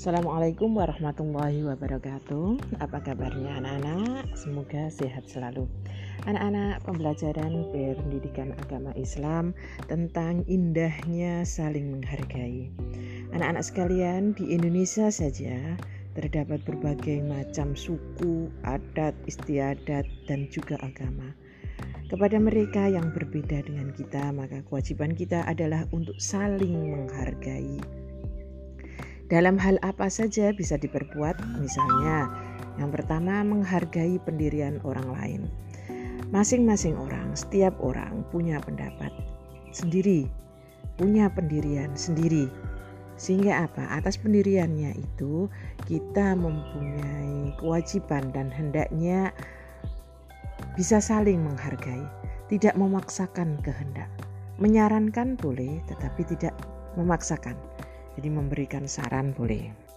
Assalamualaikum warahmatullahi wabarakatuh Apa kabarnya anak-anak? Semoga sehat selalu Anak-anak pembelajaran pendidikan agama Islam Tentang indahnya saling menghargai Anak-anak sekalian di Indonesia saja Terdapat berbagai macam suku, adat, istiadat, dan juga agama kepada mereka yang berbeda dengan kita, maka kewajiban kita adalah untuk saling menghargai. Dalam hal apa saja bisa diperbuat, misalnya yang pertama menghargai pendirian orang lain. Masing-masing orang, setiap orang punya pendapat sendiri, punya pendirian sendiri. Sehingga apa? Atas pendiriannya itu kita mempunyai kewajiban dan hendaknya bisa saling menghargai, tidak memaksakan kehendak. Menyarankan boleh, tetapi tidak memaksakan. Jadi memberikan saran boleh.